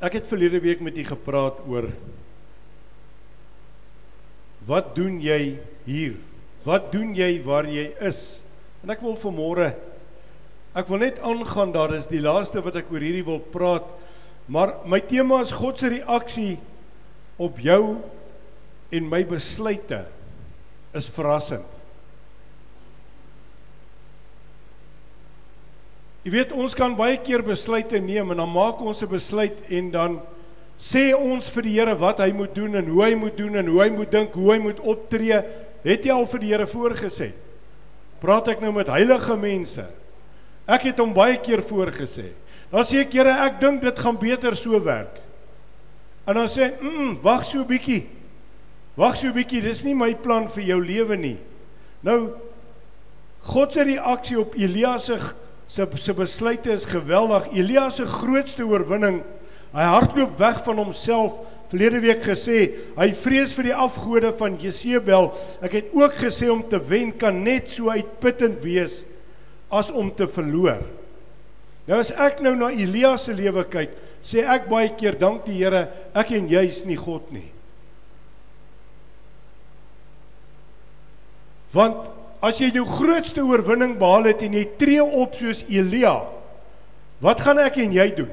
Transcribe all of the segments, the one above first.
Ek het verlede week met u gepraat oor wat doen jy hier? Wat doen jy waar jy is? En ek wil vanmôre ek wil net aangaan daar is die laaste wat ek oor hierdie wil praat. Maar my tema is God se reaksie op jou en my besluite is verrassend. Jy weet ons kan baie keer besluite neem en dan maak ons 'n besluit en dan sê ons vir die Here wat hy moet doen en hoe hy moet doen en hoe hy moet dink, hoe hy moet optree. Het jy al vir die Here voorgesê? Praat ek nou met heilige mense? Ek het hom baie keer voorgesê. Dan sê ek, Here, ek dink dit gaan beter so werk. En dan sê, "Mm, wag so 'n bietjie. Wag so 'n bietjie, dis nie my plan vir jou lewe nie." Nou God se reaksie op Elia se se se besluite is geweldig. Elia se grootste oorwinning, hy hardloop weg van homself. Verlede week gesê, hy vrees vir die afgode van Jesebel. Ek het ook gesê om te wen kan net so uitputtend wees as om te verloor. Nou as ek nou na Elia se lewe kyk, sê ek baie keer dank die Here, ek en jy is nie God nie. Want As jy jou grootste oorwinning behaal het en jy tree op soos Elia, wat gaan ek en jy doen?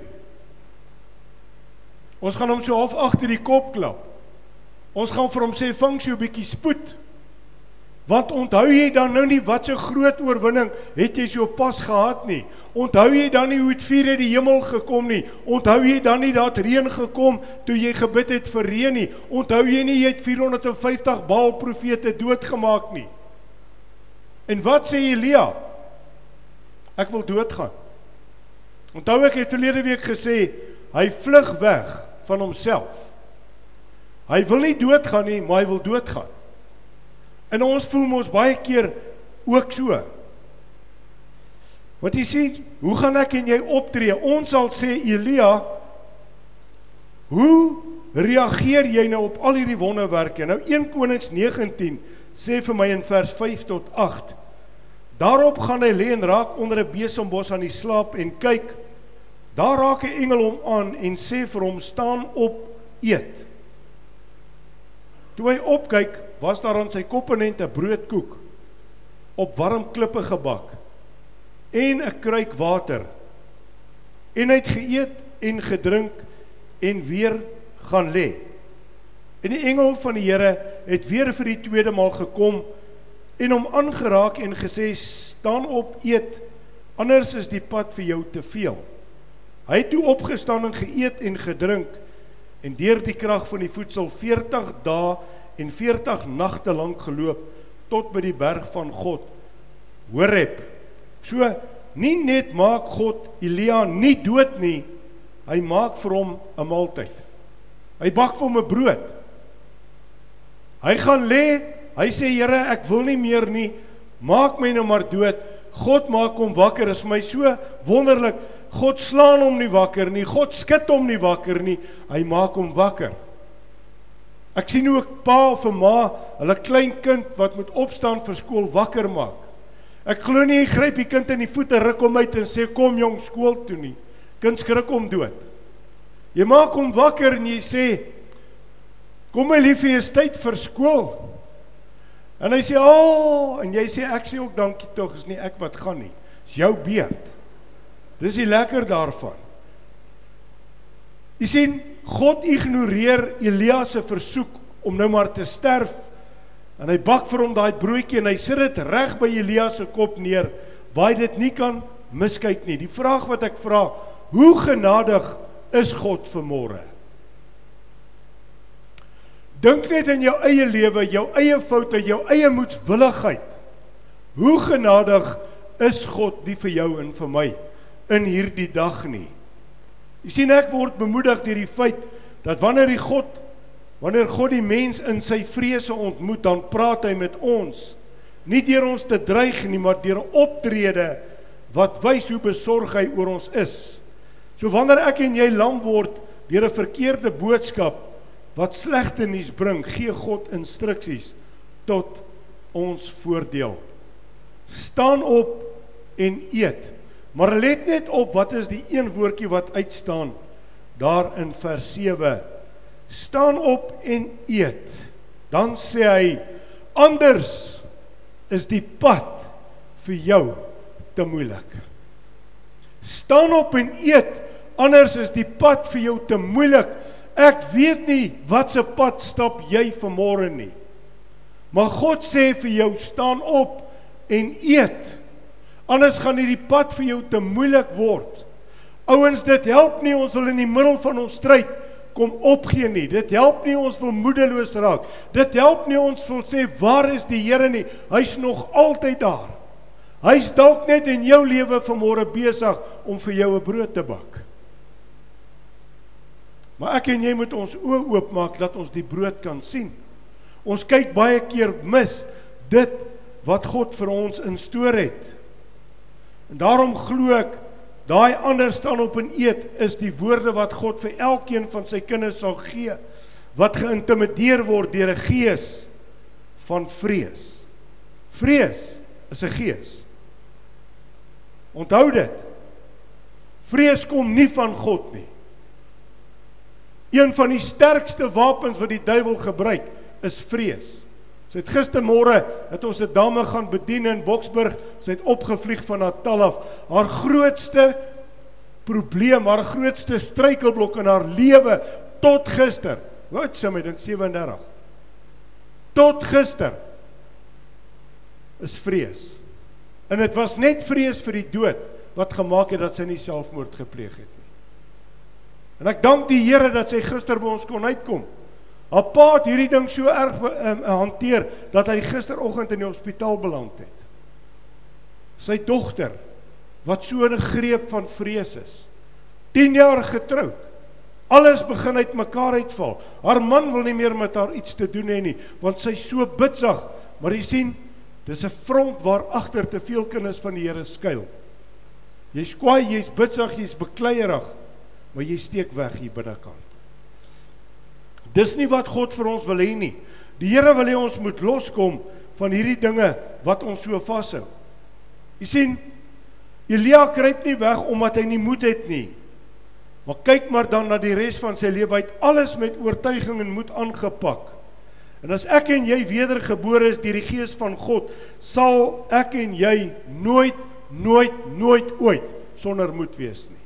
Ons gaan hom so half agter die kop klap. Ons gaan vir hom sê vang so 'n bietjie spoed. Want onthou jy dan nou nie wat so groot oorwinning het jy so pas gehad nie? Onthou jy dan nie hoe dit vuur uit die hemel gekom nie? Onthou jy dan nie dat reën gekom toe jy gebid het vir reën nie? Onthou jy nie jy het 450 Baal profete doodgemaak nie? En wat sê Elia? Ek wil doodgaan. Onthou ek het verlede week gesê hy vlug weg van homself. Hy wil nie doodgaan nie, maar hy wil doodgaan. En ons voel mos baie keer ook so. Wat jy sien, hoe gaan ek en jy optree? Ons sal sê Elia, hoe reageer jy nou op al hierdie wonderwerke? Nou 1 Konings 19 sê vir my in vers 5 tot 8 Daarop gaan hy lê en raak onder 'n besembos aan die slaap en kyk daar raak 'n engel hom aan en sê vir hom staan op eet. Toe hy opkyk, was daar aan sy komponente broodkoek op warm klippe gebak en 'n kruik water. En hy het geëet en gedrink en weer gaan lê. En die engel van die Here het weer vir die tweede maal gekom en hom aangeraak en gesê staan op eet anders is die pad vir jou te veel. Hy het toe opgestaan en geëet en gedrink en deur die krag van die voedsel 40 dae en 40 nagte lank geloop tot by die berg van God Horeb. So nie net maak God Elia nie dood nie, hy maak vir hom 'n maaltyd. Hy bak vir hom 'n brood. Hy gaan lê Hy sê Here, ek wil nie meer nie. Maak my nou maar dood. God maak hom wakker. Is my so wonderlik. God slaan hom nie wakker nie. God skud hom nie wakker nie. Hy maak hom wakker. Ek sien ook pa of ma, hulle klein kind wat moet opstaan vir skool wakker maak. Ek glo nie hy gryp die kind in die voete, ruk hom uit en sê kom jong skool toe nie. Kind skrik hom dood. Jy maak hom wakker en jy sê kom my liefie, is tyd vir skool. En hy sê, "O," oh, en jy sê ek sê ook dankie tog, is nie ek wat gaan nie. Dis jou beurt. Dis die lekker daarvan. Jy sien, God ignoreer Elia se versoek om nou maar te sterf. En hy bak vir hom daai broodjie en hy sit dit reg by Elia se kop neer, waar dit nie kan miskyk nie. Die vraag wat ek vra, hoe genadig is God vir môre? Dink net aan jou eie lewe, jou eie foute, jou eie moedswilligheid. Hoe genadig is God nie vir jou en vir my in hierdie dag nie. Jy sien ek word bemoedig deur die feit dat wanneer die God wanneer God die mens in sy vrese ontmoet, dan praat hy met ons. Nie deur ons te dreig nie, maar deur 'n optrede wat wys hoe besorg hy oor ons is. So wanneer ek en jy lam word deur 'n verkeerde boodskap, wat slegte nuus bring, gee God instruksies tot ons voordeel. Staan op en eet. Maar let net op wat is die een woordjie wat uitstaan. daar in vers 7. Staan op en eet. Dan sê hy anders is die pad vir jou te moeilik. Staan op en eet, anders is die pad vir jou te moeilik. Ek weet nie wat se pad stap jy vanmôre nie. Maar God sê vir jou staan op en eet. Anders gaan hierdie pad vir jou te moeilik word. Ouens, dit help nie ons wil in die middel van ons stryd kom opgee nie. Dit help nie ons wil moedeloos raak. Dit help nie ons wil sê waar is die Here nie? Hy's nog altyd daar. Hy's dalk net in jou lewe vanmôre besig om vir jou 'n brood te bak. Maar ek en jy moet ons oë oopmaak dat ons die brood kan sien. Ons kyk baie keer mis dit wat God vir ons instoor het. En daarom glo ek daai ander staan op en eet is die woorde wat God vir elkeen van sy kinders sal gee wat geïntimideer word deur 'n gees van vrees. Vrees is 'n gees. Onthou dit. Vrees kom nie van God nie. Een van die sterkste wapens wat die duiwel gebruik is vrees. Sy het gistermôre het ons 'n dame gaan bedien in Boksburg. Sy het opgevlieg van Natal af. Haar grootste probleem, haar grootste struikelblok in haar lewe tot gister. Wat sê my dink 37. Tot gister is vrees. En dit was net vrees vir die dood wat gemaak het dat sy nie selfmoord gepleeg het. En ek dank die Here dat sy gister by ons kon uitkom. Haar pa het hierdie ding so erg um, hanteer dat hy gisteroggend in die hospitaal beland het. Sy dogter wat so 'n greep van vrees is. 10 jaar getroud. Alles begin uitmekaar uitval. Haar man wil nie meer met haar iets te doen hê nie, want sy's so bitsig. Maar jy sien, Dis 'n front waar agter te veel kinders van die Here skuil. Jy's kwaai, jy's bitsig, jy's bekleierig, maar jy steek weg hier binnekant. Dis nie wat God vir ons wil hê nie. Die Here wil hê ons moet loskom van hierdie dinge wat ons so vashou. Jy sien, Elia kruip nie weg omdat hy nie moed het nie. Maar kyk maar dan na die res van sy lewe, het alles met oortuiging en moed aangepak. En as ek en jy wedergebore is deur die gees van God, sal ek en jy nooit nooit nooit ooit sonder moed wees nie.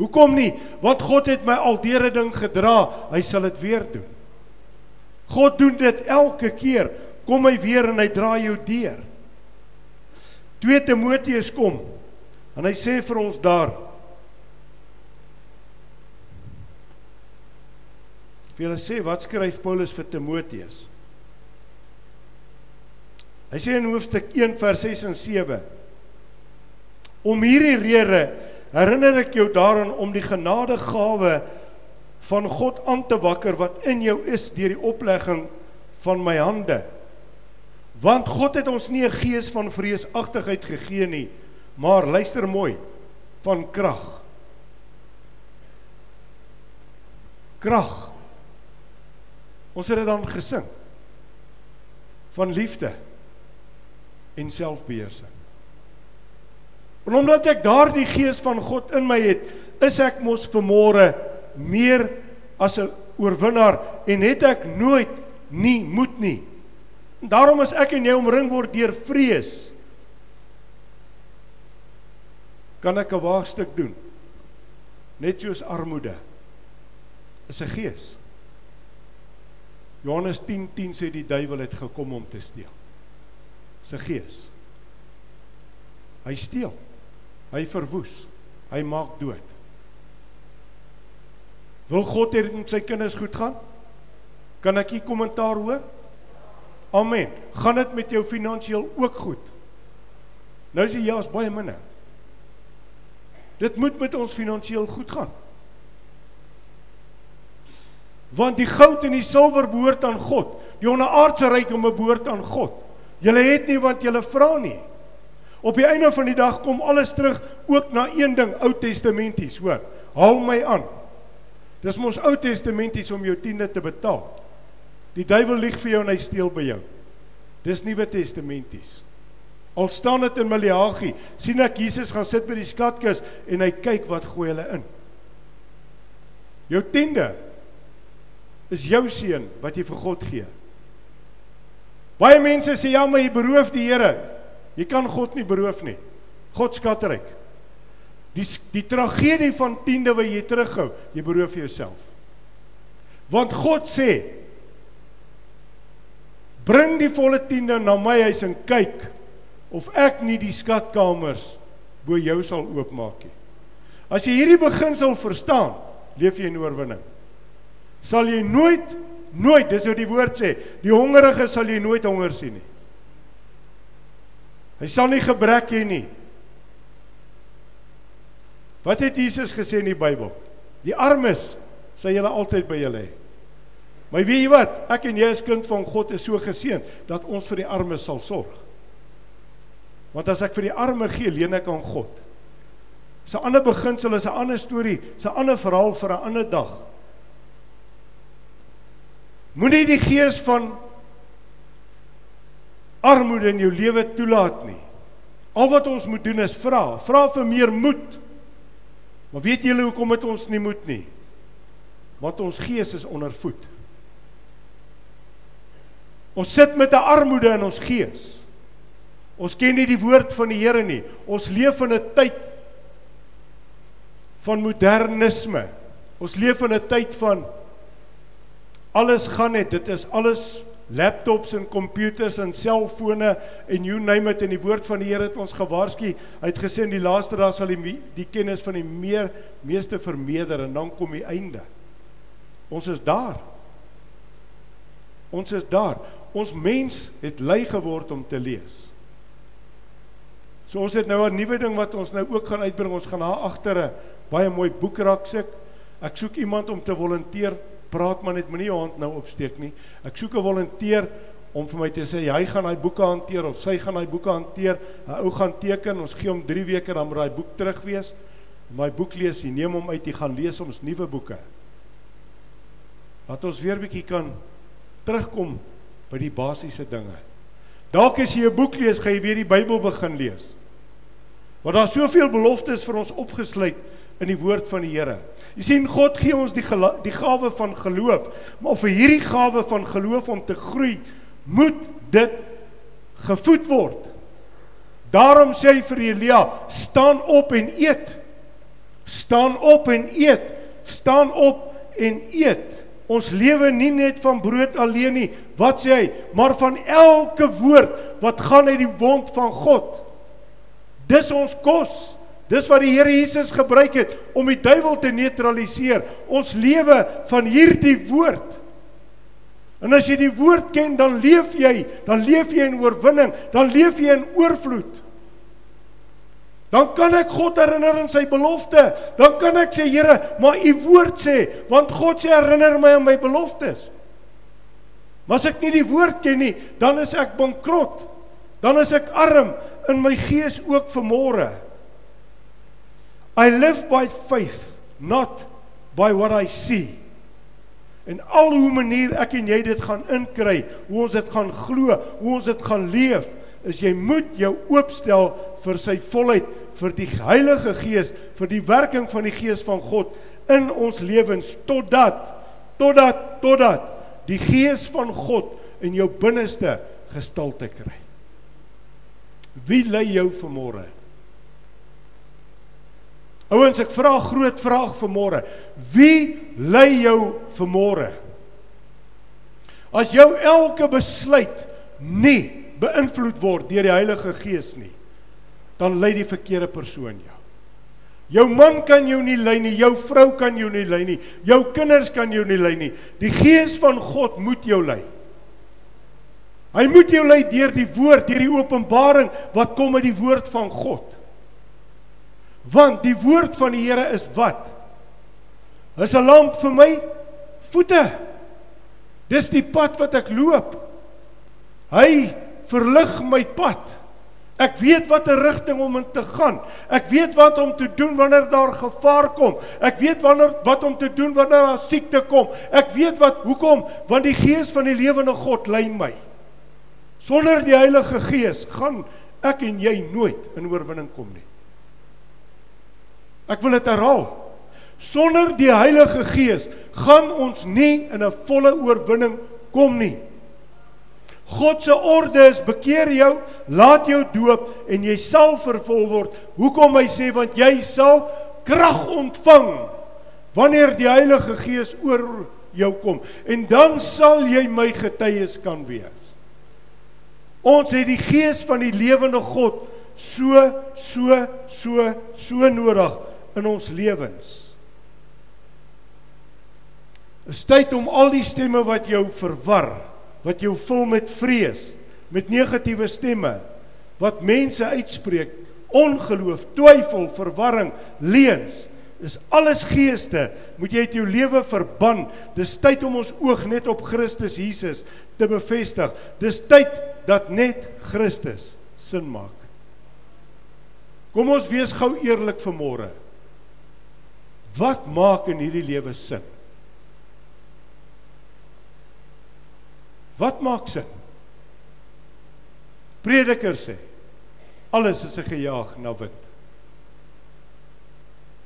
Hoekom nie? Want God het my al deur 'n ding gedra, hy sal dit weer doen. God doen dit elke keer. Kom hy weer en hy dra jou deur. 2 Timoteus kom en hy sê vir ons daar vir julle sê wat skryf Paulus vir Timoteus? Hy sê in hoofstuk 1 vers 6 en 7 Om hierdie rede herinner ek jou daaraan om die genadegawe van God aan te wakker wat in jou is deur die oplegging van my hande. Want God het ons nie 'n gees van vreesagtigheid gegee nie, maar luister mooi, van krag. Krag. Ons het dit dan gesing. Van liefde en selfbeheersing. En omdat ek daardie gees van God in my het, is ek mos vermore meer as 'n oorwinnaar en het ek nooit nie moed nie. En daarom is ek en jy omring word deur vrees. Kan ek 'n waagstuk doen? Net soos armoede is 'n gees. Johannes 10:10 10 sê die duiwel het gekom om te steel. Sy gees. Hy steel. Hy verwoes. Hy maak dood. Wil God hê dit sy kinders goed gaan? Kan ek hier kommentaar hoor? Amen. Gaan dit met jou finansiëel ook goed? Nou is die ja's baie minder. Dit moet met ons finansiëel goed gaan. Want die goud en die silwer behoort aan God. Die onderaardse rykdom behoort aan God. Julle het nie want julle vra nie. Op die einde van die dag kom alles terug ook na een ding, Ou Testamenties, hoor. Haal my aan. Dis mos Ou Testamenties om jou tiende te betaal. Die duiwel lieg vir jou en hy steel by jou. Dis Nuwe Testamenties. Al staan dit in Maleagi, sien ek Jesus gaan sit by die skatkis en hy kyk wat gooi hulle in. Jou tiende is jou seën wat jy vir God gee. Baie mense sê ja, maar jy beroof die Here. Jy kan God nie beroof nie. God skatryk. Die die tragedie van tiende wat jy terughou, jy beroof jouself. Want God sê bring die volle tiende na my huis en kyk of ek nie die skatkamers bo jou sal oopmaak nie. As jy hierdie beginsel verstaan, leef jy in oorwinning. Sal jy nooit nooit, dis wat die woord sê, die hongerige sal jy nooit honger sien nie. Hy sal nie gebrek hê nie. Wat het Jesus gesê in die Bybel? Die armes sal julle altyd by julle hê. Maar weet jy wat? Ek en jy as kind van God is so geseën dat ons vir die armes sal sorg. Want as ek vir die arme gee, leen ek aan God. Dis 'n ander beginsel, is 'n ander storie, dis 'n ander verhaal vir 'n ander dag. Moenie die gees van armoede in jou lewe toelaat nie. Al wat ons moet doen is vra, vra vir meer moed. Maar weet julle hoekom het ons nie moed nie? Want ons gees is ondervoed. Ons sit met 'n armoede in ons gees. Ons ken nie die woord van die Here nie. Ons leef in 'n tyd van modernisme. Ons leef in 'n tyd van alles gaan net, dit is alles laptops en computers en selfone en you name it en die woord van die Here het ons gewaarsku. Hy het gesê in die laaste dae sal die die kennis van die meer meeste vermeerder en dan kom die einde. Ons is daar. Ons is daar. Ons mens het lui geword om te lees. So ons het nou 'n nuwe ding wat ons nou ook gaan uitbring. Ons gaan na agter 'n baie mooi boekrak sit. Ek soek iemand om te volunteer. Praat maar net, moenie jou hand nou opsteek nie. Ek soek 'n volunteer om vir my te sê hy gaan daai boeke hanteer of sy gaan daai boeke hanteer. 'n Ou gaan teken. Ons gee hom 3 weke dan moet daai boek terug wees. My boek lees, jy neem hom uit, jy gaan lees ons nuwe boeke. Laat ons weer bietjie kan terugkom by die basiese dinge. Dalk as jy 'n boek lees, gaan jy weer die Bybel begin lees. Want daar soveel beloftes vir ons opgesluit in die woord van die Here. Jy sien God gee ons die die gawe van geloof, maar vir hierdie gawe van geloof om te groei, moet dit gevoed word. Daarom sê hy vir Elia, staan op en eet. Staan op en eet. Staan op en eet. Ons lewe nie net van brood alleen nie. Wat sê hy? Maar van elke woord wat gaan uit die mond van God. Dis ons kos. Dis wat die Here Jesus gebruik het om die duiwel te neutraliseer. Ons lewe van hierdie woord. En as jy die woord ken, dan leef jy, dan leef jy in oorwinning, dan leef jy in oorvloed. Dan kan ek God herinner aan sy belofte. Dan kan ek sê Here, maar u woord sê, want God sê herinner my aan my beloftes. Maar as ek nie die woord ken nie, dan is ek bankrot. Dan is ek arm in my gees ook vermore. I live by faith, not by what I see. En al hoe manier ek en jy dit gaan inkry, hoe ons dit gaan glo, hoe ons dit gaan leef, is jy moet jou oopstel vir sy volheid vir die Heilige Gees, vir die werking van die Gees van God in ons lewens totdat totdat totdat die Gees van God in jou binneste gestalte kry. Wie lei jou vanmôre? Ouens, ek vra 'n groot vraag vanmôre. Wie lei jou vanmôre? As jou elke besluit nie beïnvloed word deur die Heilige Gees nie, dan lei die verkeerde persoon jou. Jou man kan jou nie lei nie, jou vrou kan jou nie lei nie, jou kinders kan jou nie lei nie. Die Gees van God moet jou lei. Hy moet jou lei deur die woord, deur die openbaring wat kom uit die woord van God. Want die woord van die Here is wat? Is 'n lamp vir my voete. Dis die pad wat ek loop. Hy verlig my pad. Ek weet watter rigting om in te gaan. Ek weet wat om te doen wanneer daar gevaar kom. Ek weet wanneer wat om te doen wanneer daar siekte kom. Ek weet wat hoekom want die gees van die lewende God lei my. Sonder die Heilige Gees gaan ek en jy nooit in oorwinning kom nie. Ek wil dit herhaal. Sonder die Heilige Gees gaan ons nie in 'n volle oorwinning kom nie. God se orde is bekeer jou, laat jou doop en jy sal vervul word. Hoekom hy sê want jy sal krag ontvang wanneer die Heilige Gees oor jou kom en dan sal jy my getuies kan wees. Ons het die gees van die lewende God so so so so nodig in ons lewens. Dit is tyd om al die stemme wat jou verwar wat jou vul met vrees, met negatiewe stemme wat mense uitspreek, ongeloof, twyfel, verwarring, leuns, is alles geeste, moet jy uit jou lewe verban. Dis tyd om ons oog net op Christus Jesus te bevestig. Dis tyd dat net Christus sin maak. Kom ons wees gou eerlik vanmôre. Wat maak in hierdie lewe sin? Wat maak sin? Prediker sê alles is 'n gejaag na wind.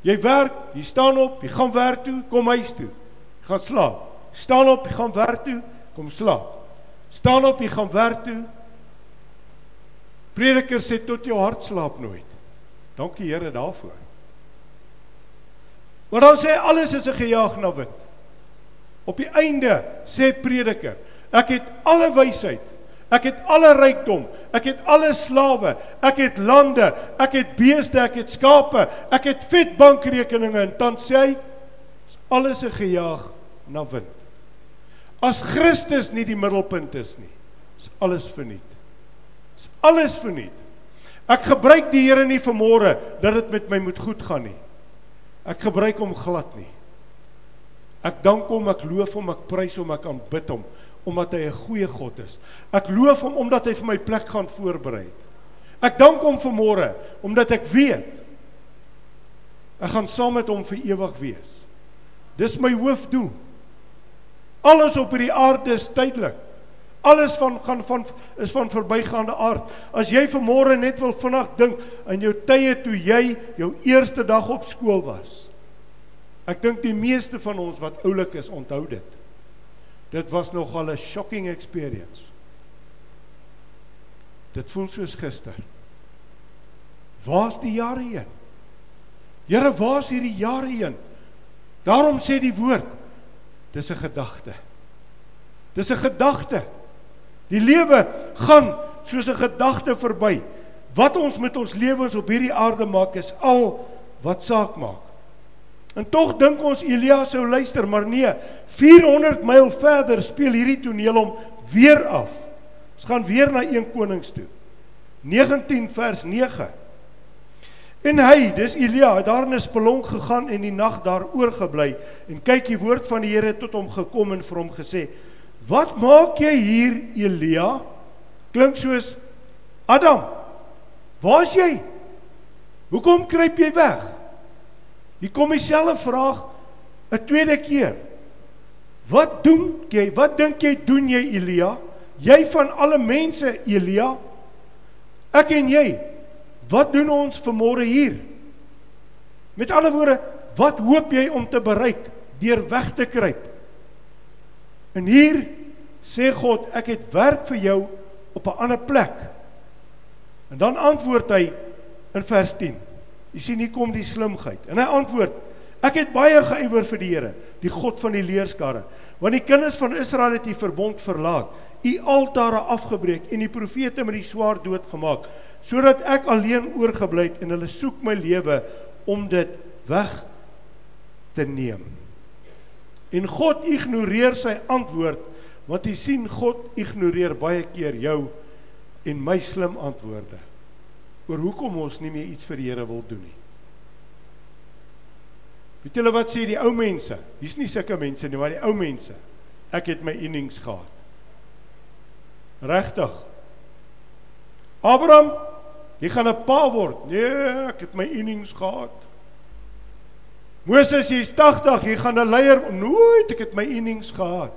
Jy werk, jy staan op, jy gaan werk toe, kom huis toe. Jy gaan slaap. Staan op, jy gaan werk toe, kom slaap. Staan op, jy gaan werk toe. Prediker sê tot jou hart slaap nooit. Dankie Here daarvoor. Maar dan sê alles is 'n gejaag na wind. Op die einde sê prediker, Ek het alle wysheid. Ek het alle rykdom. Ek het alle slawe. Ek het lande. Ek het beeste, ek het skape. Ek het vet bankrekeninge en dan sê hy alles is gejaag na wind. As Christus nie die middelpunt is nie, is alles verniet. Is alles verniet. Ek gebruik die Here nie vanmôre dat dit met my moet goed gaan nie. Ek gebruik hom glad nie. Ek dank hom, ek loof hom, ek prys hom, ek aanbid hom omdat hy 'n goeie God is. Ek loof hom omdat hy vir my plek gaan voorberei. Ek dank hom vir môre omdat ek weet ek gaan saam met hom vir ewig wees. Dis my hoofdoel. Alles op hierdie aarde is tydelik. Alles van gaan van is van verbygaande aard. As jy vir môre net wil vinnig dink aan jou tye toe jy jou eerste dag op skool was. Ek dink die meeste van ons wat oulik is, onthou dit. Dit was nogal 'n shocking experience. Dit voel soos gister. Waar's die jare heen? Here, waar's hierdie jare heen? Daarom sê die woord, dis 'n gedagte. Dis 'n gedagte. Die lewe gaan soos 'n gedagte verby. Wat ons met ons lewens op hierdie aarde maak is al wat saak maak. En tog dink ons Elia sou luister, maar nee, 400 myl verder speel hierdie toneel hom weer af. Ons gaan weer na 1 Konings toe. 19 vers 9. En hy, dis Elia, het daar in 'n spelonk gegaan en die nag daar oorgebly en kyk die woord van die Here tot hom gekom en vir hom gesê: "Wat maak jy hier, Elia?" Klink soos Adam. Waar's jy? Hoekom kruip jy weg? Hier kom dieselfde vraag 'n tweede keer. Wat doen jy? Wat dink jy doen jy Elia? Jy van alle mense Elia? Ek en jy. Wat doen ons vanmôre hier? Met ander woorde, wat hoop jy om te bereik deur weg te kruip? En hier sê God, ek het werk vir jou op 'n ander plek. En dan antwoord hy in vers 10. Jy sien hier kom die slimheid. En hy antwoord: Ek het baie geëiwer vir die Here, die God van die leerskarre. Want die kinders van Israel het die verbond verlaat, u altare afgebreek en die profete met die swaard doodgemaak, sodat ek alleen oorgebly het en hulle soek my lewe om dit weg te neem. En God ignoreer sy antwoord, want jy sien God ignoreer baie keer jou en my slim antwoorde oor hoekom ons nie meer iets vir die Here wil doen nie. Weet julle wat sê die ou mense? Hier's nie sulke mense nie, maar die ou mense. Ek het my innings gehad. Regtig. Abraham, jy gaan 'n pa word. Nee, ek het my innings gehad. Moses, jy's 80, jy gaan 'n leier nooit, ek het my innings gehad.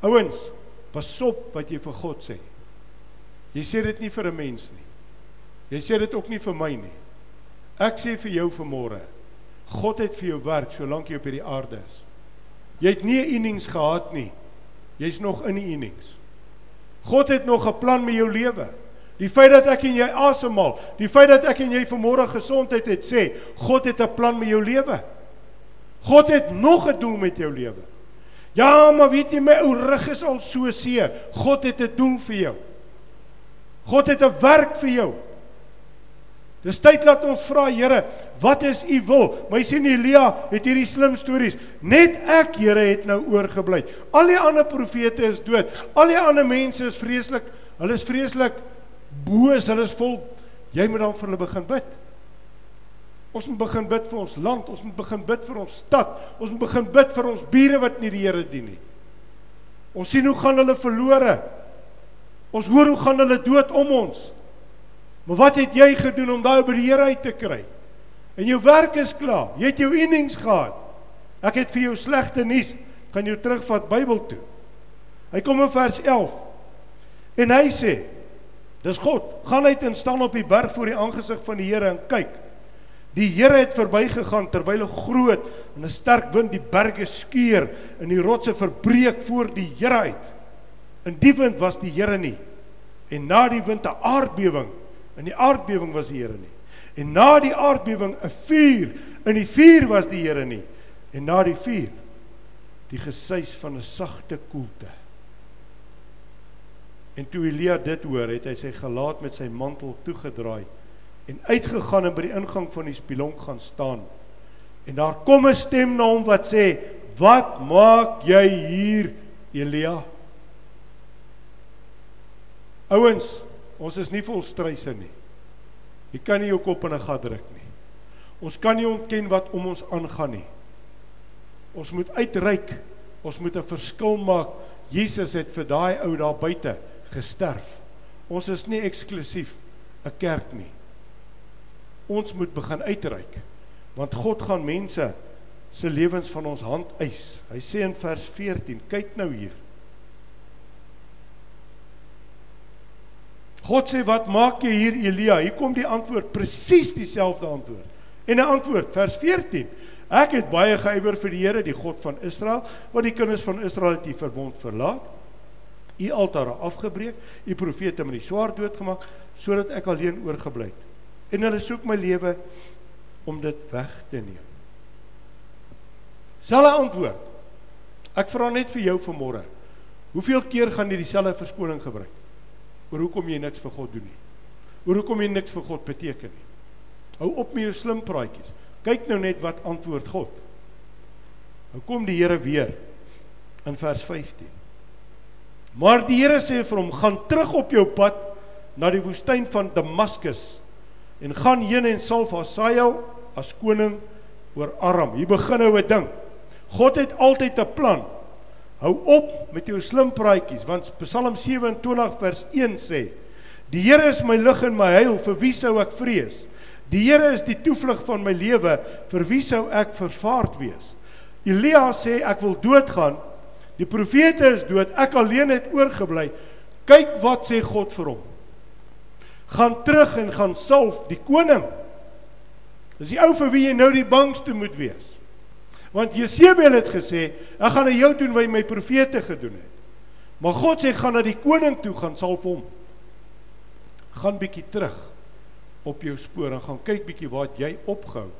Ouens, pas op wat jy vir God sê. Jy sê dit nie vir 'n mens nie. Jy sê dit ook nie vir my nie. Ek sê vir jou vanmôre. God het vir jou werk solank jy op hierdie aarde is. Jy het nie 'n innings gehad nie. Jy's nog in die innings. God het nog 'n plan met jou lewe. Die feit dat ek en jy asemhaal, die feit dat ek en jy vanmôre gesondheid het, sê God het 'n plan met jou lewe. God het nog 'n doel met jou lewe. Ja, maar weet jy my ou rug is al so seer. God het 'n doel vir jou. God het 'n werk vir jou. Dis tyd laat ons vra Here, wat is u wil? My sien Elia het hierdie slim stories. Net ek Here het nou oorgebly. Al die ander profete is dood. Al die ander mense is vreeslik, hulle is vreeslik boos, hulle is vol jy moet dan vir hulle begin bid. Ons moet begin bid vir ons land, ons moet begin bid vir ons stad. Ons moet begin bid vir ons bure wat nie die Here dien nie. Ons sien hoe gaan hulle verlore. Ons hoor hoe gaan hulle dood om ons. Maar wat het jy gedoen om daai by die Here uit te kry? En jou werk is klaar. Jy het jou innings gehad. Ek het vir jou slegte nuus. Kan jou terugvat Bybel toe. Hy kom in vers 11. En hy sê: Dis God. Gaan uit en staan op die berg voor die aangesig van die Here en kyk. Die Here het verbygegaan terwyl 'n groot en 'n sterk wind die berge skeur en die rotse verbreek voor die Here uit. In die wind was die Here nie. En na die wind 'n aardbewing In die aardbewing was die Here nie. En na die aardbewing 'n vuur. In die vuur was die Here nie. En na die vuur die gesuis van 'n sagte koelte. En toe Elia dit hoor, het hy sy gelaat met sy mantel toegedraai en uitgegaan en by die ingang van die spilonk gaan staan. En daar kom 'n stem na hom wat sê: "Wat maak jy hier, Elia?" Ouens, Ons is nie vol struise nie. Jy kan nie jou kop in 'n gat druk nie. Ons kan nie ontken wat om ons aangaan nie. Ons moet uitreik. Ons moet 'n verskil maak. Jesus het vir daai ou daar buite gesterf. Ons is nie eksklusief 'n kerk nie. Ons moet begin uitreik. Want God gaan mense se lewens van ons hand eis. Hy sê in vers 14, kyk nou hier. God sê wat maak jy hier Elia? Hier kom die antwoord, presies dieselfde antwoord. En 'n antwoord vers 14. Ek het baie geëiwer vir die Here, die God van Israel, wat die kinders van Israel het die verbond verlaat. U altare afgebreek, u profete met die swaard doodgemaak sodat ek alleen oorgebly het. En hulle soek my lewe om dit weg te neem. Selfe antwoord. Ek vra net vir jou vanmôre. Hoeveel keer gaan jy dieselfde verskoning gebruik? oor hoekom jy niks vir God doen nie. Oor hoekom jy niks vir God beteken nie. Hou op met jou slim praatjies. Kyk nou net wat antwoord God. Nou kom die Here weer in vers 15. Maar die Here sê vir hom: "Gaan terug op jou pad na die woestyn van Damaskus en gaan heen en salf Hasael as koning oor Aram." Hier begin nou 'n ding. God het altyd 'n plan. Hou op met jou slim praatjies want Psalm 27 vers 1 sê: Die Here is my lig en my heil, vir wie sou ek vrees? Die Here is die toevlug van my lewe, vir wie sou ek vervaard wees? Elia sê ek wil doodgaan. Die profete is dood, ek alleen het oorgebly. Kyk wat sê God vir hom. Gaan terug en gaan salf die koning. Dis die ou vir wie jy nou die bangste moet wees. Want Jesebel het gesê, ek gaan aan jou doen wat my profete gedoen het. Maar God sê gaan na die koning toe gaan salf hom. Gaan bietjie terug op jou spoor en gaan kyk bietjie waar jy opgehou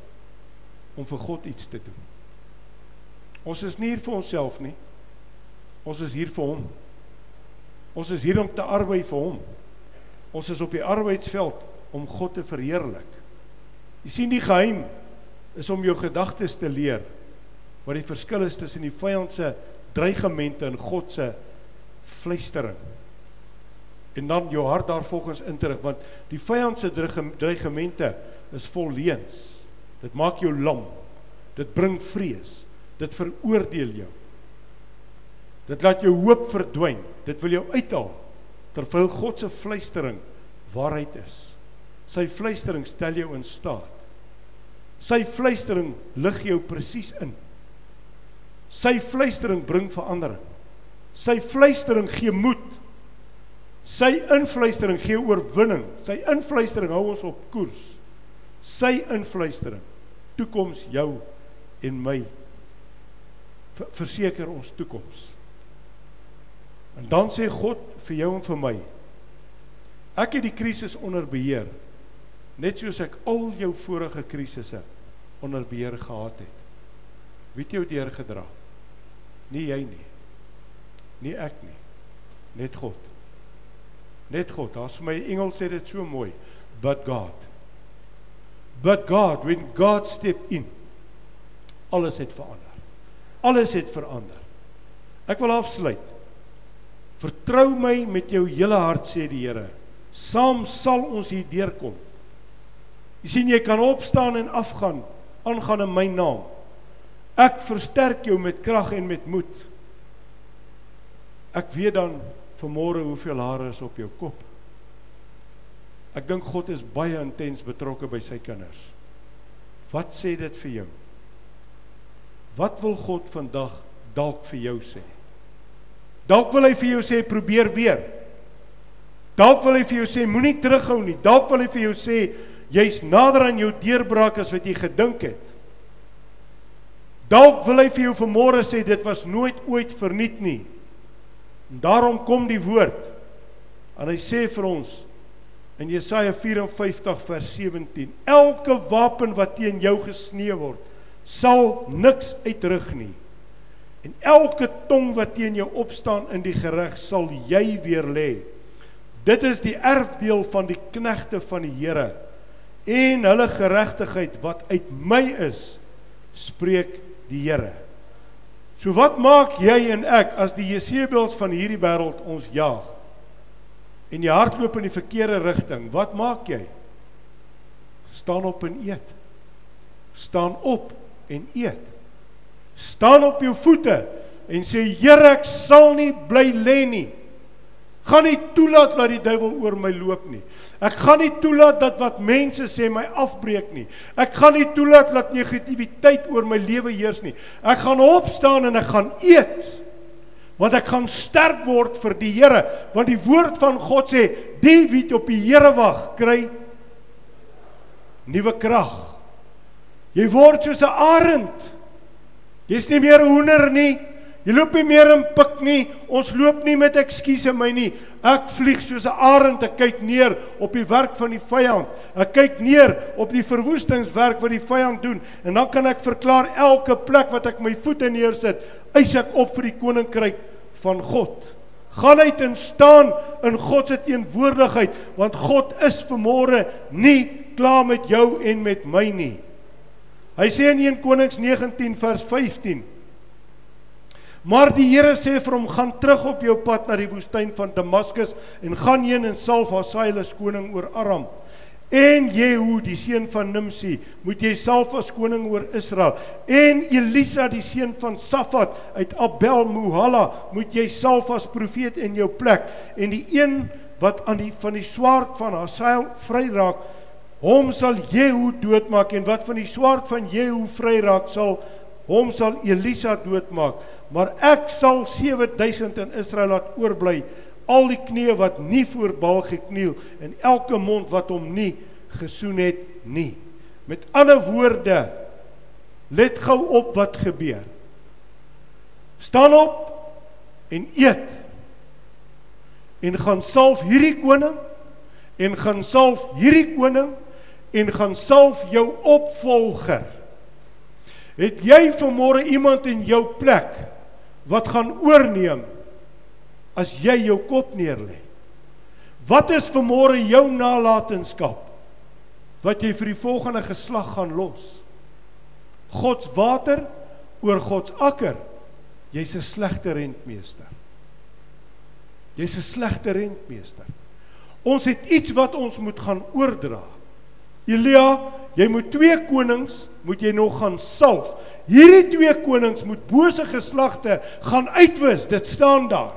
om vir God iets te doen. Ons is nie hier vir onsself nie. Ons is hier vir hom. Ons is hier om te arbei vir hom. Ons is op die arbeidsveld om God te verheerlik. Jy sien die geheim is om jou gedagtes te leer wat die verskil is tussen die vyand se dreigemente en God se fluistering. En dan jou hart daarvolgens interig want die vyand se dreigemente is vol leuns. Dit maak jou lam. Dit bring vrees. Dit veroordeel jou. Dit laat jou hoop verdwyn. Dit wil jou uithaal terwyl God se fluistering waarheid is. Sy fluistering stel jou in staat. Sy fluistering lig jou presies in. Sy fluistering bring verandering. Sy fluistering gee moed. Sy influistering gee oorwinning. Sy influistering hou ons op koers. Sy influistering toekoms jou en my verseker ons toekoms. En dan sê God vir jou en vir my: Ek het die krisis onder beheer, net soos ek al jou vorige krisisse onder beheer gehad het. Wie het jou deurgedra? Nie jy nie. Nie ek nie. Net God. Net God. Daar's vir my Engels sê dit so mooi. But God. But God, when God stepped in, alles het verander. Alles het verander. Ek wil afsluit. Vertrou my met jou hele hart sê die Here. Saam sal ons hier deurkom. Jy sien jy kan opstaan en afgaan aangaan in my naam. Ek versterk jou met krag en met moed. Ek weet dan vanmôre hoeveel hare is op jou kop. Ek dink God is baie intens betrokke by sy kinders. Wat sê dit vir jou? Wat wil God vandag dalk vir jou sê? Dalk wil hy vir jou sê probeer weer. Dalk wil hy vir jou sê moenie terughou nie. Dalk wil hy vir jou sê jy's nader aan jou deurbraak as wat jy gedink het. Dalk wil hy vir jou vanmôre sê dit was nooit ooit verniet nie. En daarom kom die woord. En hy sê vir ons in Jesaja 54 vers 17: Elke wapen wat teen jou gesnee word, sal niks uitrig nie. En elke tong wat teen jou opstaan in die gereg, sal jy weer lê. Dit is die erfdeel van die knegte van die Here en hulle geregtigheid wat uit my is, spreek die Here. So wat maak jy en ek as die Jesebeels van hierdie wêreld ons jaag? En jy hardloop in die verkeerde rigting. Wat maak jy? Staan op en eet. Staan op en eet. Staan op jou voete en sê Here, ek sal nie bly lê nie. Gaan nie toelaat dat die duiwel oor my loop nie. Ek gaan nie toelaat dat wat mense sê my afbreek nie. Ek gaan nie toelaat dat negativiteit oor my lewe heers nie. Ek gaan opstaan en ek gaan eet. Want ek gaan sterk word vir die Here, want die woord van God sê, die wie op die Here wag, kry nuwe krag. Jy word soos 'n arend. Jy's nie meer 'n hoender nie. Jy loop nie meer in pik nie. Ons loop nie met ekskuuse my nie. Ek vlieg soos 'n arend te kyk neer op die werk van die vyand. Ek kyk neer op die verwoestingswerk wat die vyand doen en dan kan ek verklaar elke plek wat ek my voete neersit, eis ek op vir die koninkryk van God. Gaan uit en staan in God se teenwoordigheid want God is vermore nie klaar met jou en met my nie. Hy sê in 1 Konings 19 vers 15 Maar die Here sê vir hom: "Gaan terug op jou pad na die woestyn van Damaskus en gaan heen en salf Hasael as koning oor Aram. En Jehu, die seun van Nimsi, moet jy salf as koning oor Israel. En Elisa, die seun van Safat uit Abel Muhalla, moet jy salf as profeet in jou plek. En die een wat aan die van die swaard van Hasael vry raak, hom sal Jehu doodmaak en wat van die swaard van Jehu vry raak sal hom sal Elisa doodmaak. Maar ek sal 7000 in Israel laat oorbly al die knieë wat nie voor Baal gekniel en elke mond wat hom nie gesoen het nie. Met ander woorde let gou op wat gebeur. Staan op en eet. En gaan salf hierdie koning en gaan salf hierdie koning en gaan salf jou opvolger Het jy vanmôre iemand in jou plek wat gaan oorneem as jy jou kop neerlê? Wat is vanmôre jou nalatenskap wat jy vir die volgende geslag gaan los? God se water oor God se akker. Jy's 'n slegte rentmeester. Jy's 'n slegte rentmeester. Ons het iets wat ons moet gaan oordra. Elia, jy moet twee konings moet jy nog gaan salf. Hierdie twee konings moet bose geslagte gaan uitwis. Dit staan daar.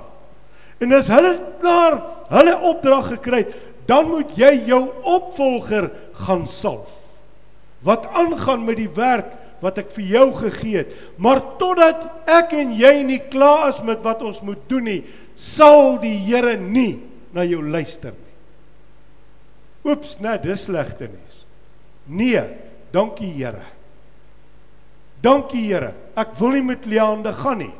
En as hulle klaar hulle opdrag gekry het, dan moet jy jou opvolger gaan salf. Wat aangaan met die werk wat ek vir jou gegee het, maar totdat ek en jy nie klaar is met wat ons moet doen nie, sal die Here nie na jou luister nie. Oeps, nee, dis slegte nuus. Nee, dankie Here. Dankie Here. Ek wil nie met leehande gaan nie.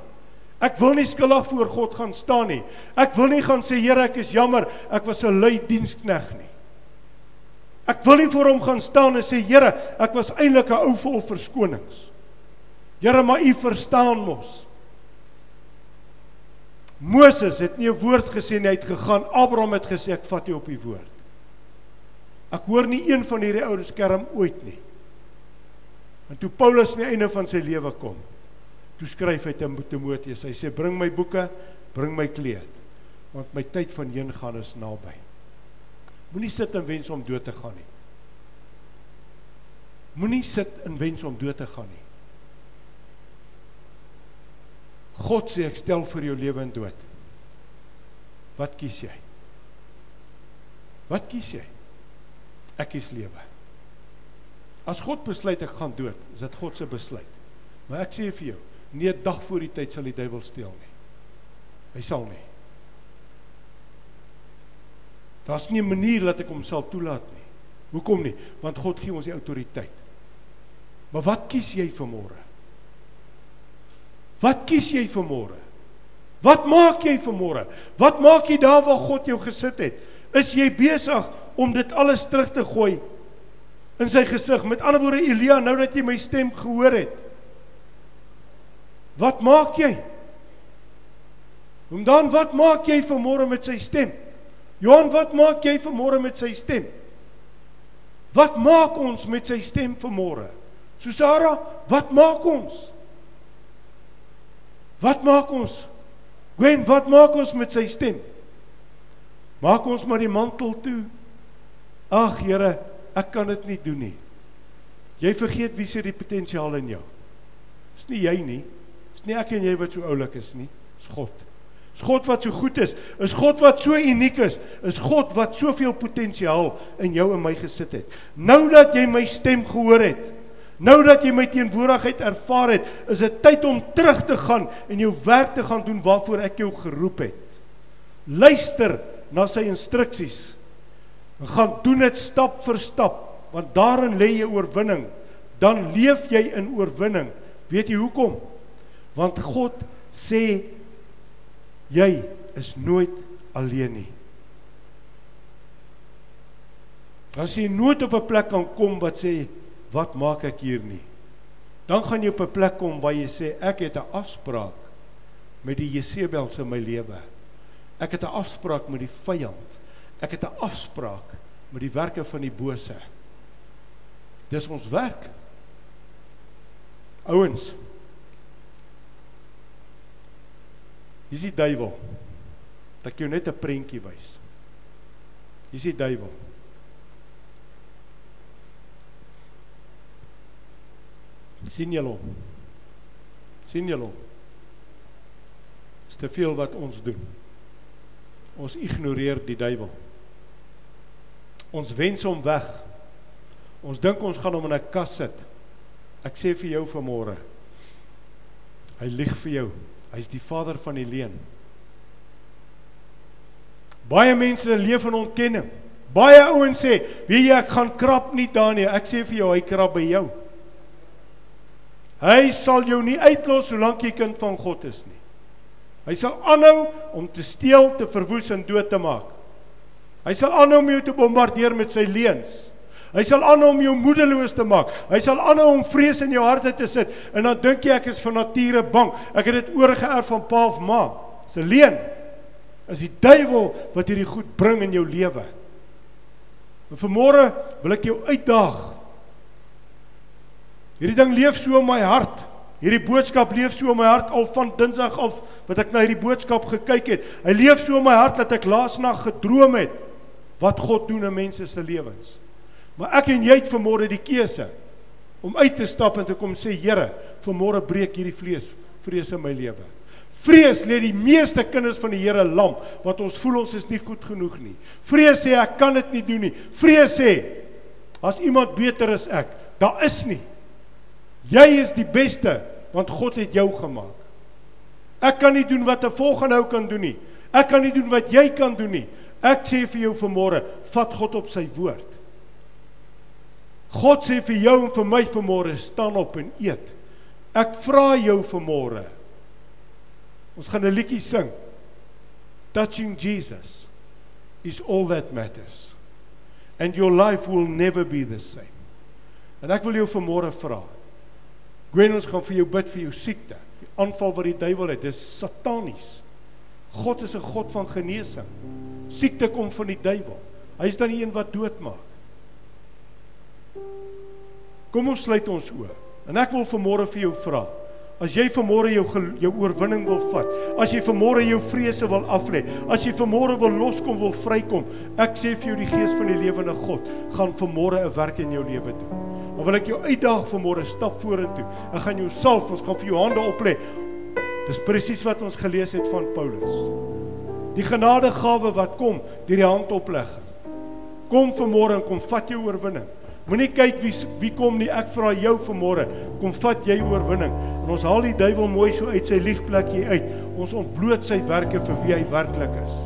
Ek wil nie skuldig voor God gaan staan nie. Ek wil nie gaan sê Here, ek is jammer, ek was 'n lui dienskneg nie. Ek wil nie voor hom gaan staan en sê Here, ek was eintlik 'n ou vol verskonings. Here, maar U verstaan mos. Moses het nie 'n woord gesê nie, hy het gegaan. Abraham het gesê ek vat U op U woord. Ek hoor nie een van hierdie ouens skerm ooit nie. En toe Paulus aan die einde van sy lewe kom, toe skryf hy te Timoteus. Hy sê bring my boeke, bring my kleed, want my tyd van heen gaan is naby. Moenie sit en wens om dood te gaan nie. Moenie sit en wens om dood te gaan nie. God sê ek stel vir jou lewe en dood. Wat kies jy? Wat kies jy? Ek kies lewe. As God besluit ek gaan dood, is dit God se besluit. Maar ek sê vir jou, nie 'n dag voor die tyd sal die duiwel steel nie. Hy sal nie. Daar's nie 'n manier dat ek hom sal toelaat nie. Hoekom nie? Want God gee ons die autoriteit. Maar wat kies jy vir môre? Wat kies jy vir môre? Wat maak jy vir môre? Wat maak jy daar waar God jou gesit het? Is jy besig om dit alles terug te gooi in sy gesig? Met ander woorde, Elia, nou dat jy my stem gehoor het, wat maak jy? En dan wat maak jy vir môre met sy stem? Johan, wat maak jy vir môre met sy stem? Wat maak ons met sy stem vir môre? Susara, wat maak ons? Wat maak ons? Gwen, wat maak ons met sy stem? Maak ons maar die mantel toe. Ag Here, ek kan dit nie doen nie. Jy vergeet wie se die potensiaal in jou. Dis nie jy nie. Dis nie ek en jy wat so oulik is nie. Dis God. Dis God wat so goed is. Is God wat so uniek is. Is God wat soveel potensiaal in jou en my gesit het. Nou dat jy my stem gehoor het, Nou dat jy my teenwoordigheid ervaar het, is dit tyd om terug te gaan en jou werk te gaan doen waarvoor ek jou geroep het. Luister na sy instruksies. En gaan doen dit stap vir stap, want daarin lê jy oorwinning. Dan leef jy in oorwinning. Weet jy hoekom? Want God sê jy is nooit alleen nie. As jy nooit op 'n plek kan kom wat sê wat maak ek hier nie? Dan gaan jy op 'n plek kom waar jy sê ek het 'n afspraak met die Jesebels in my lewe. Ek het 'n afspraak met die vyand. Ek het 'n afspraak met die werke van die bose. Dis ons werk. Ouens. Dis die duiwel. Dat ek jou net 'n prentjie wys. Dis die duiwel. sien julle sien julle is te veel wat ons doen ons ignoreer die duiwel. Ons wens hom weg. Ons dink ons gaan hom in 'n kas sit. Ek sê vir jou vanmôre hy lieg vir jou. Hy's die vader van die leuen. Baie mense leef in ontkenning. Baie ouens sê weet jy ek gaan krap nie daar nie ek sê vir jou hy krap by jou. Hy sal jou nie uitlos solank jy kind van God is nie. Hy sal aanhou om te steel, te verwoes en dood te maak. Hy sal aanhou om jou te bombardeer met sy leuns. Hy sal aanhou om jou moedeloos te maak. Hy sal aanhou om vrees in jou harte te sit en dan dink jy ek is van nature bang. Ek het dit oorgeerf van pa of ma. Dis 'n leuen. Is die duiwel wat hierdie goed bring in jou lewe. En vanmôre wil ek jou uitdaag Hierdie ding leef so in my hart. Hierdie boodskap leef so in my hart al van Dinsdag af wat ek na hierdie boodskap gekyk het. Hy leef so in my hart dat ek laasnag gedroom het wat God doen in mense se lewens. Maar ek en jy het vanmôre die keuse om uit te stap en te kom sê Here, vanmôre breek hierdie vlees vrees in my lewe. Vrees lê die meeste kinders van die Here lam want ons voel ons is nie goed genoeg nie. Vrees sê ek kan dit nie doen nie. Vrees sê as iemand beter is ek, daar is nie. Jy is die beste want God het jou gemaak. Ek kan nie doen wat 'n volgende ou kan doen nie. Ek kan nie doen wat jy kan doen nie. Ek sê vir jou vanmôre, vat God op sy woord. God sê vir jou en vir my vanmôre, staan op en eet. Ek vra jou vanmôre. Ons gaan 'n liedjie sing. Touching Jesus is all that matters. And your life will never be the same. En ek wil jou vanmôre vra. Gwen ons gaan vir jou bid vir jou siekte. Die aanval wat die duiwel het, dis satanies. God is 'n God van genesing. Siekte kom van die duiwel. Hy is dan die een wat doodmaak. Kom ons sluit ons oë. En ek wil vanmôre vir jou vra. As jy vanmôre jou jou oorwinning wil vat, as jy vanmôre jou vrese wil aflê, as jy vanmôre wil loskom, wil vrykom, ek sê vir jou die gees van die lewende God gaan vanmôre 'n werk in jou lewe doen. Dan wil ek jou uitdaag vanmôre stap vorentoe. Ek gaan jou salf, ons gaan vir jou hande oplê. Dis presies wat ons gelees het van Paulus. Die genadegawe wat kom deur die handoplegging. Kom vanmôre en kom vat jou oorwinning. Moenie kyk wie wie kom nie. Ek vra jou vanmôre, kom vat jy oorwinning. En ons haal die duiwel mooi so uit sy liegplekjie uit. Ons ontbloot sy werke vir wie hy werklik is.